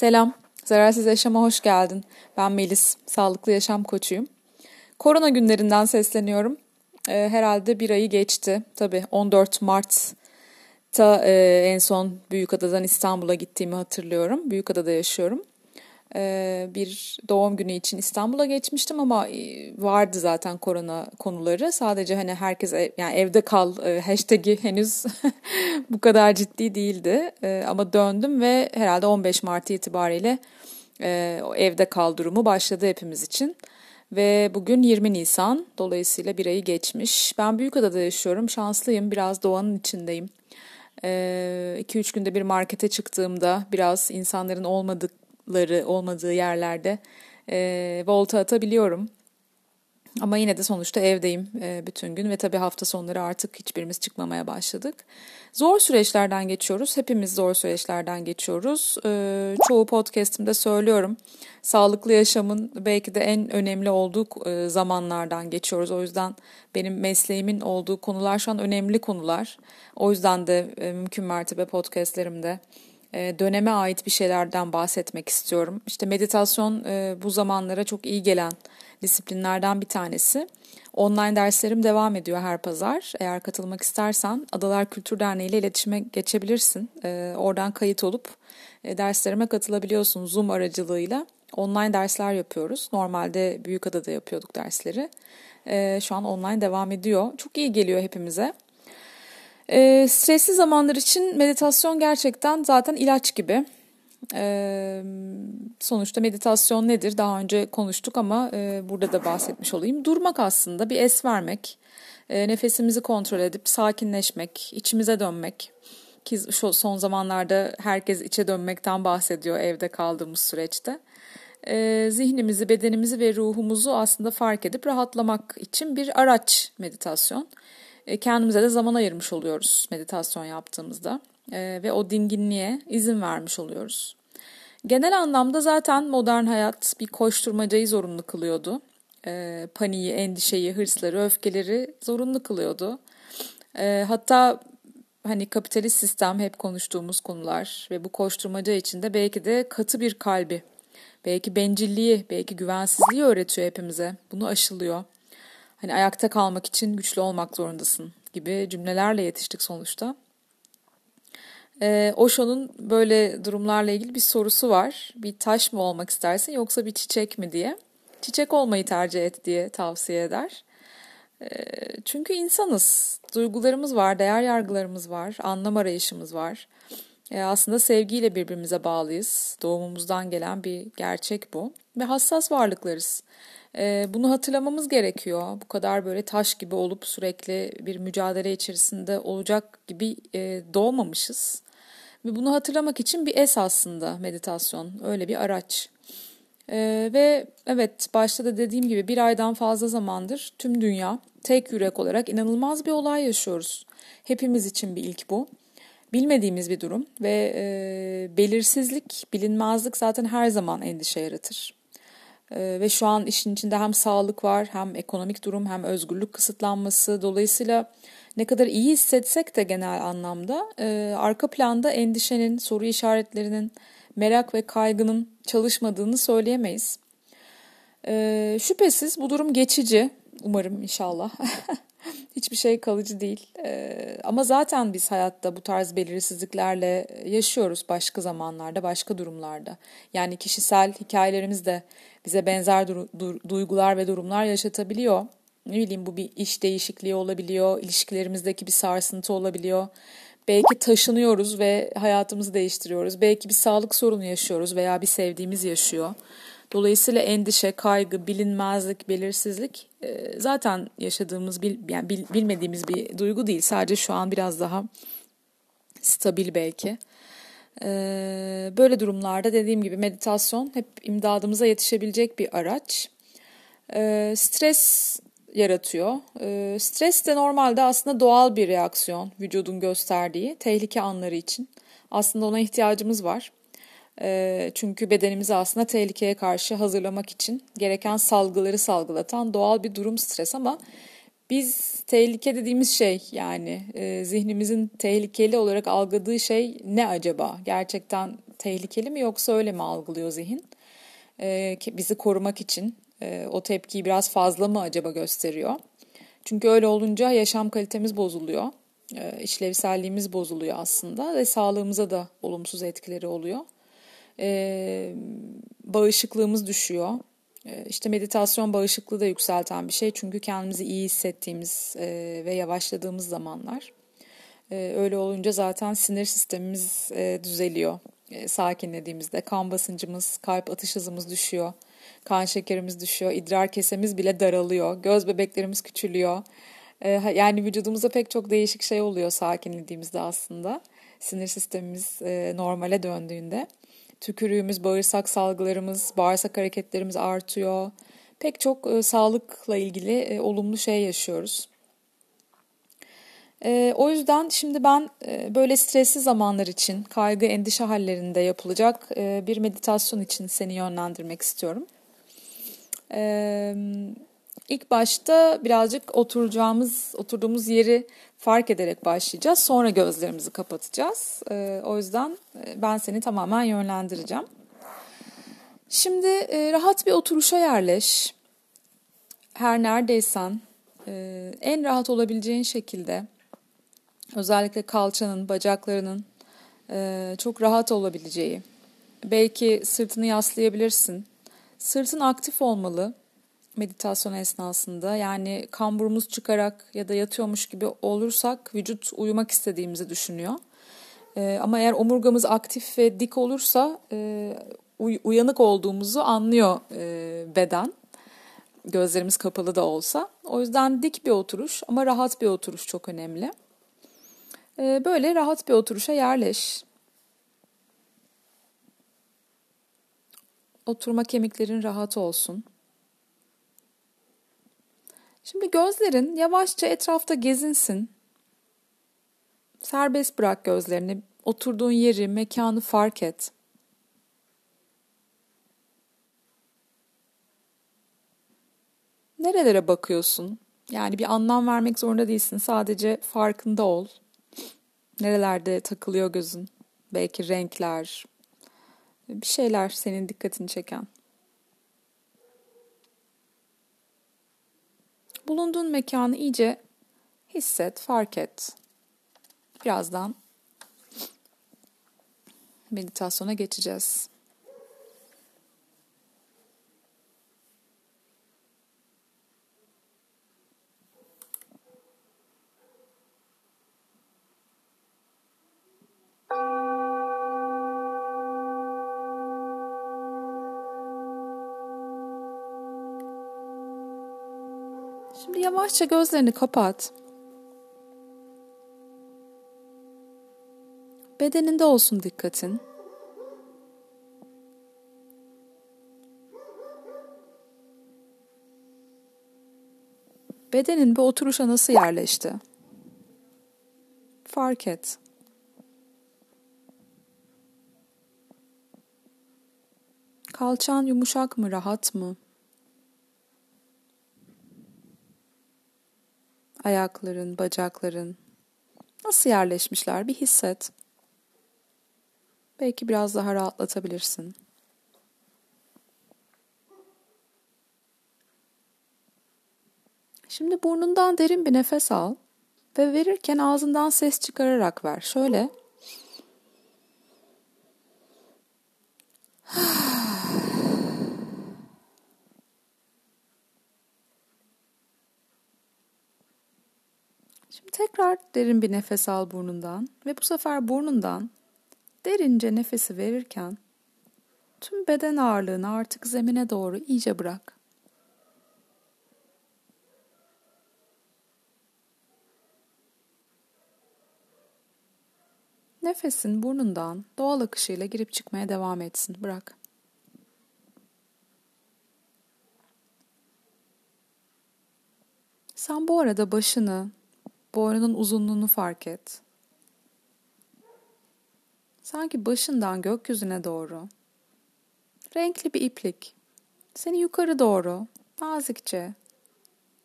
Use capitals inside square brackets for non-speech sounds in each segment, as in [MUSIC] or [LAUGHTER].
Selam, Zararsız Yaşam'a hoş geldin. Ben Melis, sağlıklı yaşam koçuyum. Korona günlerinden sesleniyorum. Ee, herhalde bir ayı geçti. Tabii 14 Mart'ta e, en son Büyükada'dan İstanbul'a gittiğimi hatırlıyorum. Büyükada'da yaşıyorum. Ee, bir doğum günü için İstanbul'a geçmiştim ama e, vardı zaten korona konuları. Sadece hani herkes ev, yani evde kal e, hashtag'i henüz [LAUGHS] bu kadar ciddi değildi. E, ama döndüm ve herhalde 15 Mart itibariyle evde kal durumu başladı hepimiz için. Ve bugün 20 Nisan dolayısıyla bir ayı geçmiş. Ben Büyükada'da yaşıyorum. Şanslıyım. Biraz doğanın içindeyim. 2-3 günde bir markete çıktığımda biraz insanların olmadık ları olmadığı yerlerde e, volta atabiliyorum. Ama yine de sonuçta evdeyim e, bütün gün ve tabii hafta sonları artık hiçbirimiz çıkmamaya başladık. Zor süreçlerden geçiyoruz. Hepimiz zor süreçlerden geçiyoruz. E, çoğu podcastimde söylüyorum. Sağlıklı yaşamın belki de en önemli olduğu e, zamanlardan geçiyoruz. O yüzden benim mesleğimin olduğu konular şu an önemli konular. O yüzden de mümkün mertebe podcastlerimde döneme ait bir şeylerden bahsetmek istiyorum. İşte meditasyon e, bu zamanlara çok iyi gelen disiplinlerden bir tanesi. Online derslerim devam ediyor her pazar. Eğer katılmak istersen Adalar Kültür Derneği ile iletişime geçebilirsin. E, oradan kayıt olup derslerime katılabiliyorsun Zoom aracılığıyla. Online dersler yapıyoruz. Normalde Büyükada'da yapıyorduk dersleri. Şu an online devam ediyor. Çok iyi geliyor hepimize. E, stresli zamanlar için meditasyon gerçekten zaten ilaç gibi. E, sonuçta meditasyon nedir? Daha önce konuştuk ama e, burada da bahsetmiş olayım. Durmak aslında bir es vermek, e, nefesimizi kontrol edip sakinleşmek, içimize dönmek. Ki şu son zamanlarda herkes içe dönmekten bahsediyor evde kaldığımız süreçte. E, zihnimizi, bedenimizi ve ruhumuzu aslında fark edip rahatlamak için bir araç meditasyon. E, kendimize de zaman ayırmış oluyoruz meditasyon yaptığımızda e, ve o dinginliğe izin vermiş oluyoruz. Genel anlamda zaten modern hayat bir koşturmacayı zorunlu kılıyordu. E, paniği, endişeyi, hırsları, öfkeleri zorunlu kılıyordu. hatta hani kapitalist sistem hep konuştuğumuz konular ve bu koşturmaca içinde belki de katı bir kalbi, belki bencilliği, belki güvensizliği öğretiyor hepimize. Bunu aşılıyor hani ayakta kalmak için güçlü olmak zorundasın gibi cümlelerle yetiştik sonuçta. Ee, Osho'nun böyle durumlarla ilgili bir sorusu var. Bir taş mı olmak istersin yoksa bir çiçek mi diye. Çiçek olmayı tercih et diye tavsiye eder. Ee, çünkü insanız. Duygularımız var, değer yargılarımız var, anlam arayışımız var. Ee, aslında sevgiyle birbirimize bağlıyız. Doğumumuzdan gelen bir gerçek bu. Ve hassas varlıklarız. E, bunu hatırlamamız gerekiyor. Bu kadar böyle taş gibi olup sürekli bir mücadele içerisinde olacak gibi e, doğmamışız. Ve bunu hatırlamak için bir es aslında meditasyon. Öyle bir araç. Ee, ve evet başta da dediğim gibi bir aydan fazla zamandır tüm dünya tek yürek olarak inanılmaz bir olay yaşıyoruz. Hepimiz için bir ilk bu. Bilmediğimiz bir durum ve e, belirsizlik, bilinmezlik zaten her zaman endişe yaratır. Ee, ve şu an işin içinde hem sağlık var hem ekonomik durum hem özgürlük kısıtlanması. Dolayısıyla ne kadar iyi hissetsek de genel anlamda e, arka planda endişenin, soru işaretlerinin, merak ve kaygının çalışmadığını söyleyemeyiz. E, şüphesiz bu durum geçici. Umarım inşallah. [LAUGHS] Hiçbir şey kalıcı değil. Ee, ama zaten biz hayatta bu tarz belirsizliklerle yaşıyoruz başka zamanlarda, başka durumlarda. Yani kişisel hikayelerimiz de bize benzer du- du- duygular ve durumlar yaşatabiliyor. Ne bileyim bu bir iş değişikliği olabiliyor, ilişkilerimizdeki bir sarsıntı olabiliyor. Belki taşınıyoruz ve hayatımızı değiştiriyoruz. Belki bir sağlık sorunu yaşıyoruz veya bir sevdiğimiz yaşıyor. Dolayısıyla endişe, kaygı, bilinmezlik, belirsizlik e, zaten yaşadığımız, yani bil, bilmediğimiz bir duygu değil. Sadece şu an biraz daha stabil belki. E, böyle durumlarda dediğim gibi meditasyon hep imdadımıza yetişebilecek bir araç. E, stres yaratıyor. Stres de normalde aslında doğal bir reaksiyon vücudun gösterdiği tehlike anları için. Aslında ona ihtiyacımız var. Çünkü bedenimizi aslında tehlikeye karşı hazırlamak için gereken salgıları salgılatan doğal bir durum stres ama Biz tehlike dediğimiz şey yani e, zihnimizin tehlikeli olarak algıladığı şey ne acaba? Gerçekten tehlikeli mi yoksa öyle mi algılıyor zihin? E, bizi korumak için e, o tepkiyi biraz fazla mı acaba gösteriyor? Çünkü öyle olunca yaşam kalitemiz bozuluyor. E, işlevselliğimiz bozuluyor aslında ve sağlığımıza da olumsuz etkileri oluyor. E, bağışıklığımız düşüyor. E, işte meditasyon bağışıklığı da yükselten bir şey. Çünkü kendimizi iyi hissettiğimiz e, ve yavaşladığımız zamanlar. E, öyle olunca zaten sinir sistemimiz e, düzeliyor. E, sakinlediğimizde kan basıncımız, kalp atış hızımız düşüyor. Kan şekerimiz düşüyor, idrar kesemiz bile daralıyor, göz bebeklerimiz küçülüyor. Ee, yani vücudumuzda pek çok değişik şey oluyor sakinlediğimizde aslında. Sinir sistemimiz normale döndüğünde. Tükürüğümüz, bağırsak salgılarımız, bağırsak hareketlerimiz artıyor. Pek çok e, sağlıkla ilgili e, olumlu şey yaşıyoruz. E, o yüzden şimdi ben e, böyle stresli zamanlar için, kaygı, endişe hallerinde yapılacak e, bir meditasyon için seni yönlendirmek istiyorum. Ee, ilk başta birazcık oturacağımız, oturduğumuz yeri fark ederek başlayacağız. Sonra gözlerimizi kapatacağız. Ee, o yüzden e, ben seni tamamen yönlendireceğim. Şimdi e, rahat bir oturuşa yerleş. Her neredeysen e, en rahat olabileceğin şekilde özellikle kalçanın, bacaklarının çok rahat olabileceği. Belki sırtını yaslayabilirsin Sırtın aktif olmalı meditasyon esnasında. Yani kamburumuz çıkarak ya da yatıyormuş gibi olursak vücut uyumak istediğimizi düşünüyor. Ee, ama eğer omurgamız aktif ve dik olursa e, uy- uyanık olduğumuzu anlıyor e, beden. Gözlerimiz kapalı da olsa. O yüzden dik bir oturuş ama rahat bir oturuş çok önemli. Ee, böyle rahat bir oturuşa yerleş. Oturma kemiklerin rahat olsun. Şimdi gözlerin yavaşça etrafta gezinsin. Serbest bırak gözlerini. Oturduğun yeri, mekanı fark et. Nerelere bakıyorsun? Yani bir anlam vermek zorunda değilsin. Sadece farkında ol. Nerelerde takılıyor gözün? Belki renkler, bir şeyler senin dikkatini çeken. Bulunduğun mekanı iyice hisset, fark et. Birazdan meditasyona geçeceğiz. Şimdi yavaşça gözlerini kapat. Bedeninde olsun dikkatin. Bedenin bu oturuşa nasıl yerleşti? Fark et. Kalçan yumuşak mı, rahat mı? Ayakların, bacakların nasıl yerleşmişler bir hisset. Belki biraz daha rahatlatabilirsin. Şimdi burnundan derin bir nefes al ve verirken ağzından ses çıkararak ver. Şöyle. [GASPS] tekrar derin bir nefes al burnundan ve bu sefer burnundan derince nefesi verirken tüm beden ağırlığını artık zemine doğru iyice bırak. Nefesin burnundan doğal akışıyla girip çıkmaya devam etsin. Bırak. Sen bu arada başını Boynunun uzunluğunu fark et. Sanki başından gökyüzüne doğru renkli bir iplik seni yukarı doğru nazikçe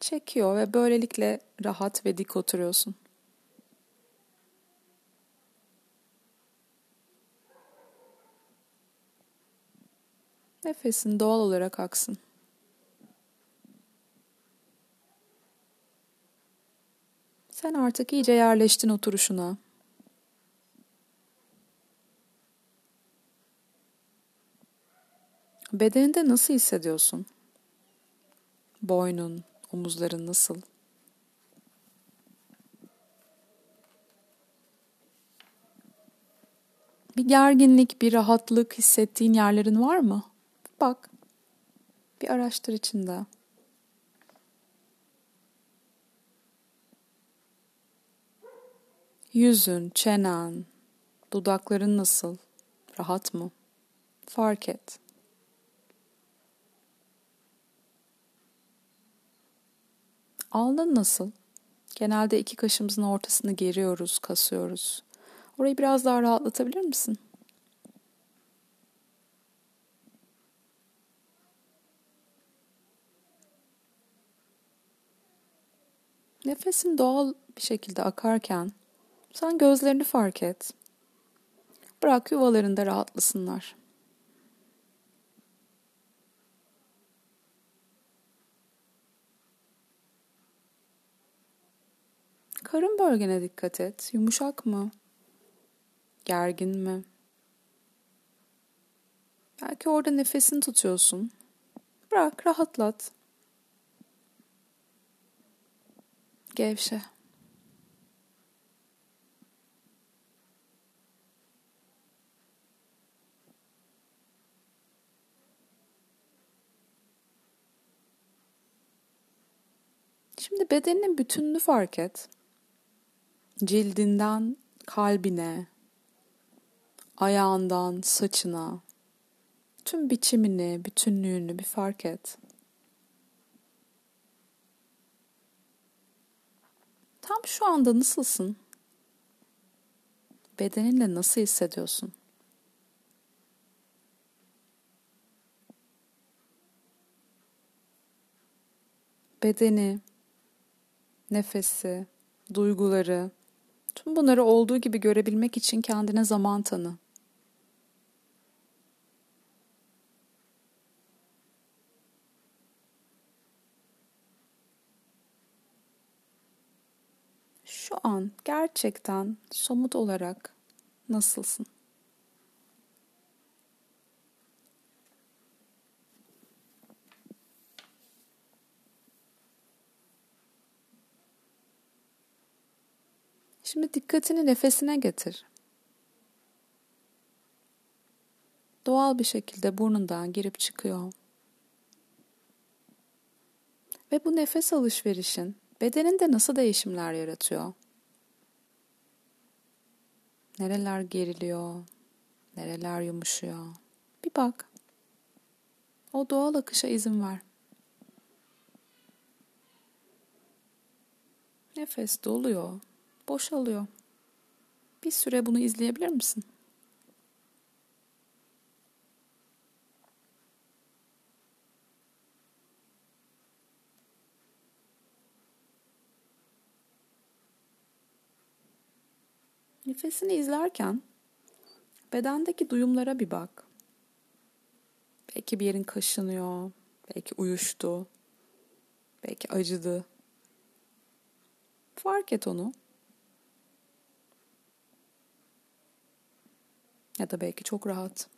çekiyor ve böylelikle rahat ve dik oturuyorsun. Nefesin doğal olarak aksın. Sen artık iyice yerleştin oturuşuna. Bedeninde nasıl hissediyorsun? Boynun, omuzların nasıl? Bir gerginlik, bir rahatlık hissettiğin yerlerin var mı? Bak. Bir araştır içinde. Yüzün, çenen, dudakların nasıl? Rahat mı? Fark et. Alnın nasıl? Genelde iki kaşımızın ortasını geriyoruz, kasıyoruz. Orayı biraz daha rahatlatabilir misin? Nefesin doğal bir şekilde akarken sen gözlerini fark et. Bırak yuvalarında rahatlasınlar. Karın bölgene dikkat et. Yumuşak mı? Gergin mi? Belki orada nefesini tutuyorsun. Bırak, rahatlat. Gevşe. Şimdi bedeninin bütününü fark et. Cildinden kalbine, ayağından saçına, tüm biçimini, bütünlüğünü bir fark et. Tam şu anda nasılsın? Bedeninle nasıl hissediyorsun? Bedeni, nefesi, duyguları, tüm bunları olduğu gibi görebilmek için kendine zaman tanı. Şu an gerçekten somut olarak nasılsın? Şimdi dikkatini nefesine getir. Doğal bir şekilde burnundan girip çıkıyor. Ve bu nefes alışverişin bedeninde nasıl değişimler yaratıyor? Nereler geriliyor? Nereler yumuşuyor? Bir bak. O doğal akışa izin ver. Nefes doluyor boşalıyor. Bir süre bunu izleyebilir misin? Nefesini izlerken bedendeki duyumlara bir bak. Belki bir yerin kaşınıyor, belki uyuştu, belki acıdı. Fark et onu. Ya da belki çok rahat.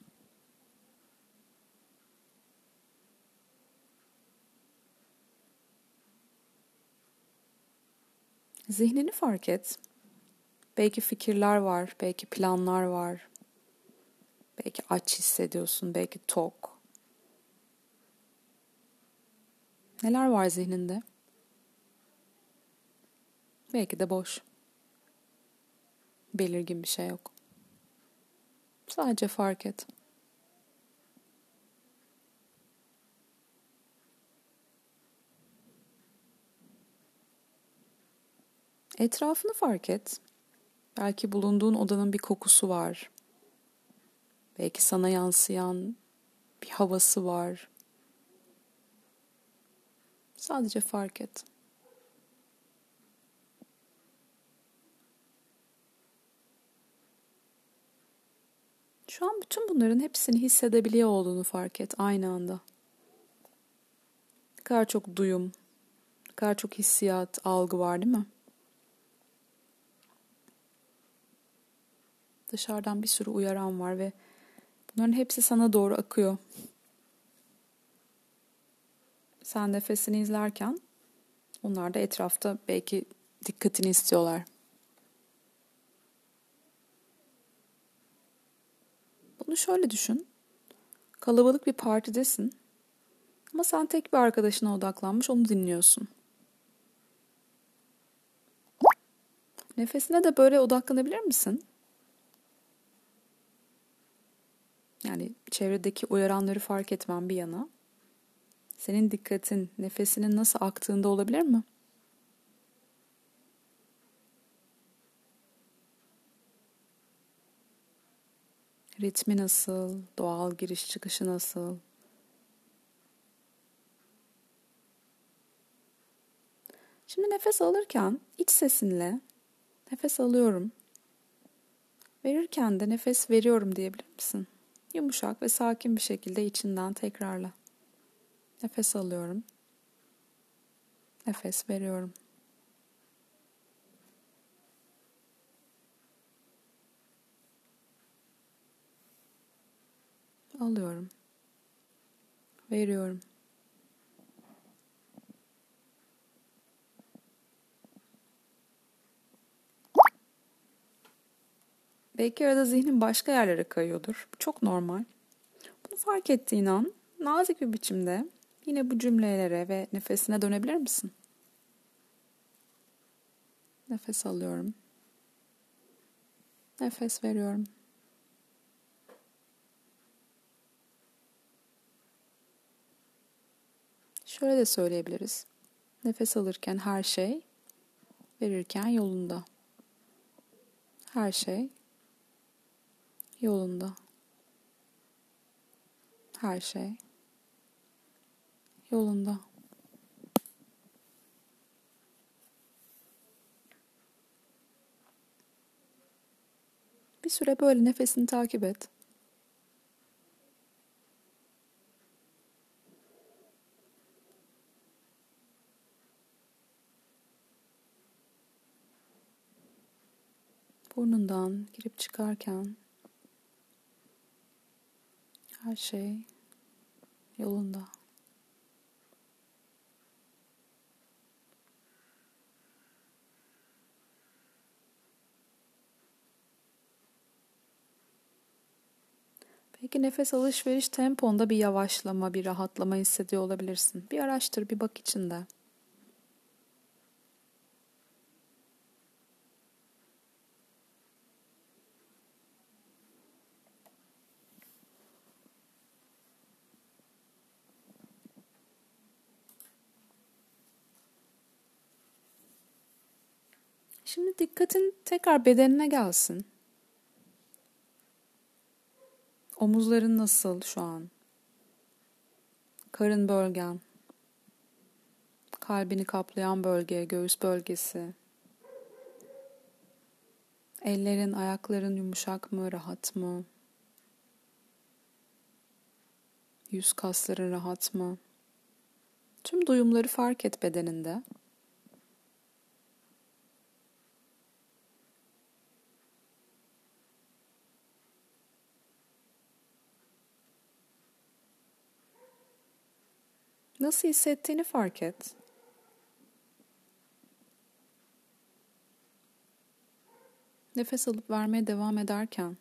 Zihnini fark et. Belki fikirler var, belki planlar var. Belki aç hissediyorsun, belki tok. Neler var zihninde? Belki de boş. Belirgin bir şey yok. Sadece fark et. Etrafını fark et. Belki bulunduğun odanın bir kokusu var. Belki sana yansıyan bir havası var. Sadece fark et. Şu an bütün bunların hepsini hissedebiliyor olduğunu fark et aynı anda. Ne kadar çok duyum, ne kadar çok hissiyat, algı var değil mi? Dışarıdan bir sürü uyaran var ve bunların hepsi sana doğru akıyor. Sen nefesini izlerken onlar da etrafta belki dikkatini istiyorlar. Bunu şöyle düşün. Kalabalık bir partidesin. Ama sen tek bir arkadaşına odaklanmış onu dinliyorsun. Nefesine de böyle odaklanabilir misin? Yani çevredeki uyaranları fark etmen bir yana. Senin dikkatin nefesinin nasıl aktığında olabilir mi? Ritmi nasıl? Doğal giriş çıkışı nasıl? Şimdi nefes alırken iç sesinle nefes alıyorum. Verirken de nefes veriyorum diyebilir misin? Yumuşak ve sakin bir şekilde içinden tekrarla. Nefes alıyorum. Nefes veriyorum. Alıyorum. Veriyorum. Belki arada zihnin başka yerlere kayıyordur. Bu çok normal. Bunu fark ettiğin an nazik bir biçimde yine bu cümlelere ve nefesine dönebilir misin? Nefes alıyorum. Nefes veriyorum. Şöyle de söyleyebiliriz. Nefes alırken her şey, verirken yolunda. Her şey yolunda. Her şey yolunda. Bir süre böyle nefesini takip et. Burnundan girip çıkarken her şey yolunda. Belki nefes alışveriş temponda bir yavaşlama, bir rahatlama hissediyor olabilirsin. Bir araştır, bir bak içinde. Şimdi dikkatin tekrar bedenine gelsin. Omuzların nasıl şu an? Karın bölgen. Kalbini kaplayan bölge, göğüs bölgesi. Ellerin, ayakların yumuşak mı, rahat mı? Yüz kasların rahat mı? Tüm duyumları fark et bedeninde. Nasıl hissettiğini fark et. Nefes alıp vermeye devam ederken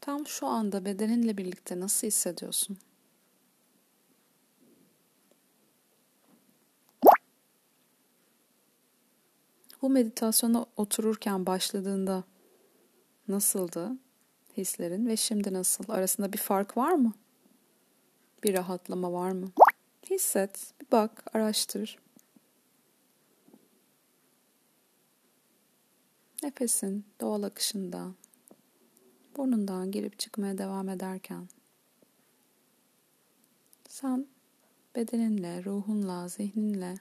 tam şu anda bedeninle birlikte nasıl hissediyorsun? Bu meditasyona otururken başladığında nasıldı hislerin ve şimdi nasıl? Arasında bir fark var mı? Bir rahatlama var mı? Hisset, bir bak, araştır. Nefesin doğal akışında burnundan girip çıkmaya devam ederken sen bedeninle, ruhunla, zihninle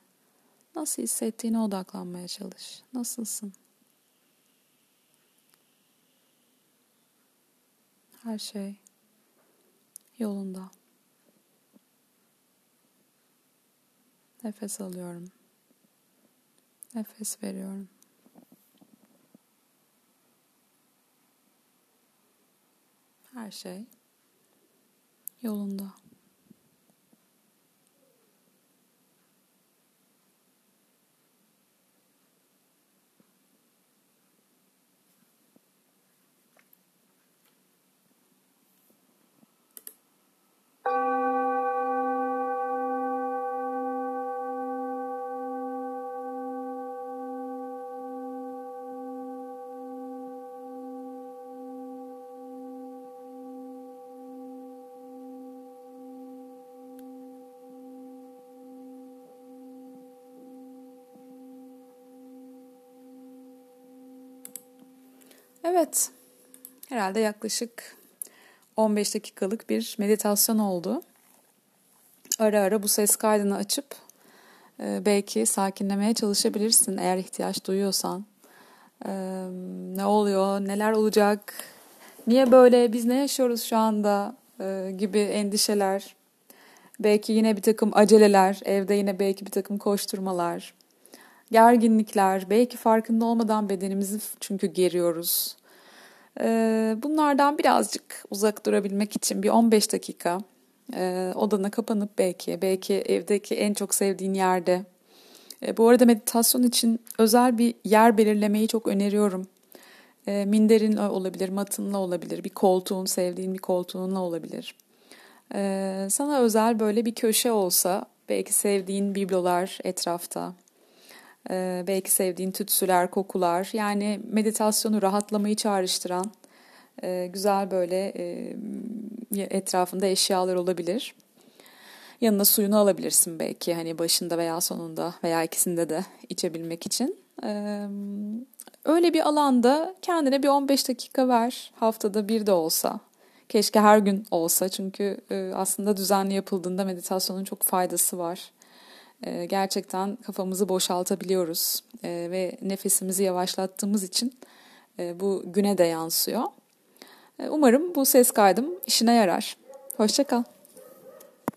nasıl hissettiğine odaklanmaya çalış. Nasılsın? Her şey yolunda. Nefes alıyorum. Nefes veriyorum. Her şey yolunda. Evet, herhalde yaklaşık 15 dakikalık bir meditasyon oldu. Ara ara bu ses kaydını açıp e, belki sakinlemeye çalışabilirsin eğer ihtiyaç duyuyorsan. E, ne oluyor, neler olacak, niye böyle, biz ne yaşıyoruz şu anda e, gibi endişeler. Belki yine bir takım aceleler, evde yine belki bir takım koşturmalar gerginlikler, belki farkında olmadan bedenimizi çünkü geriyoruz. Ee, bunlardan birazcık uzak durabilmek için bir 15 dakika e, odana kapanıp belki, belki evdeki en çok sevdiğin yerde. E, bu arada meditasyon için özel bir yer belirlemeyi çok öneriyorum. E, minderin olabilir, matınla olabilir, bir koltuğun, sevdiğin bir koltuğunla olabilir. Sana özel böyle bir köşe olsa, belki sevdiğin biblolar etrafta, ee, belki sevdiğin tütsüler, kokular yani meditasyonu rahatlamayı çağrıştıran e, güzel böyle e, etrafında eşyalar olabilir. Yanına suyunu alabilirsin belki hani başında veya sonunda veya ikisinde de içebilmek için. Ee, öyle bir alanda kendine bir 15 dakika ver haftada bir de olsa. Keşke her gün olsa çünkü e, aslında düzenli yapıldığında meditasyonun çok faydası var. Ee, gerçekten kafamızı boşaltabiliyoruz ee, ve nefesimizi yavaşlattığımız için e, bu güne de yansıyor. Ee, umarım bu ses kaydım işine yarar. Hoşçakal.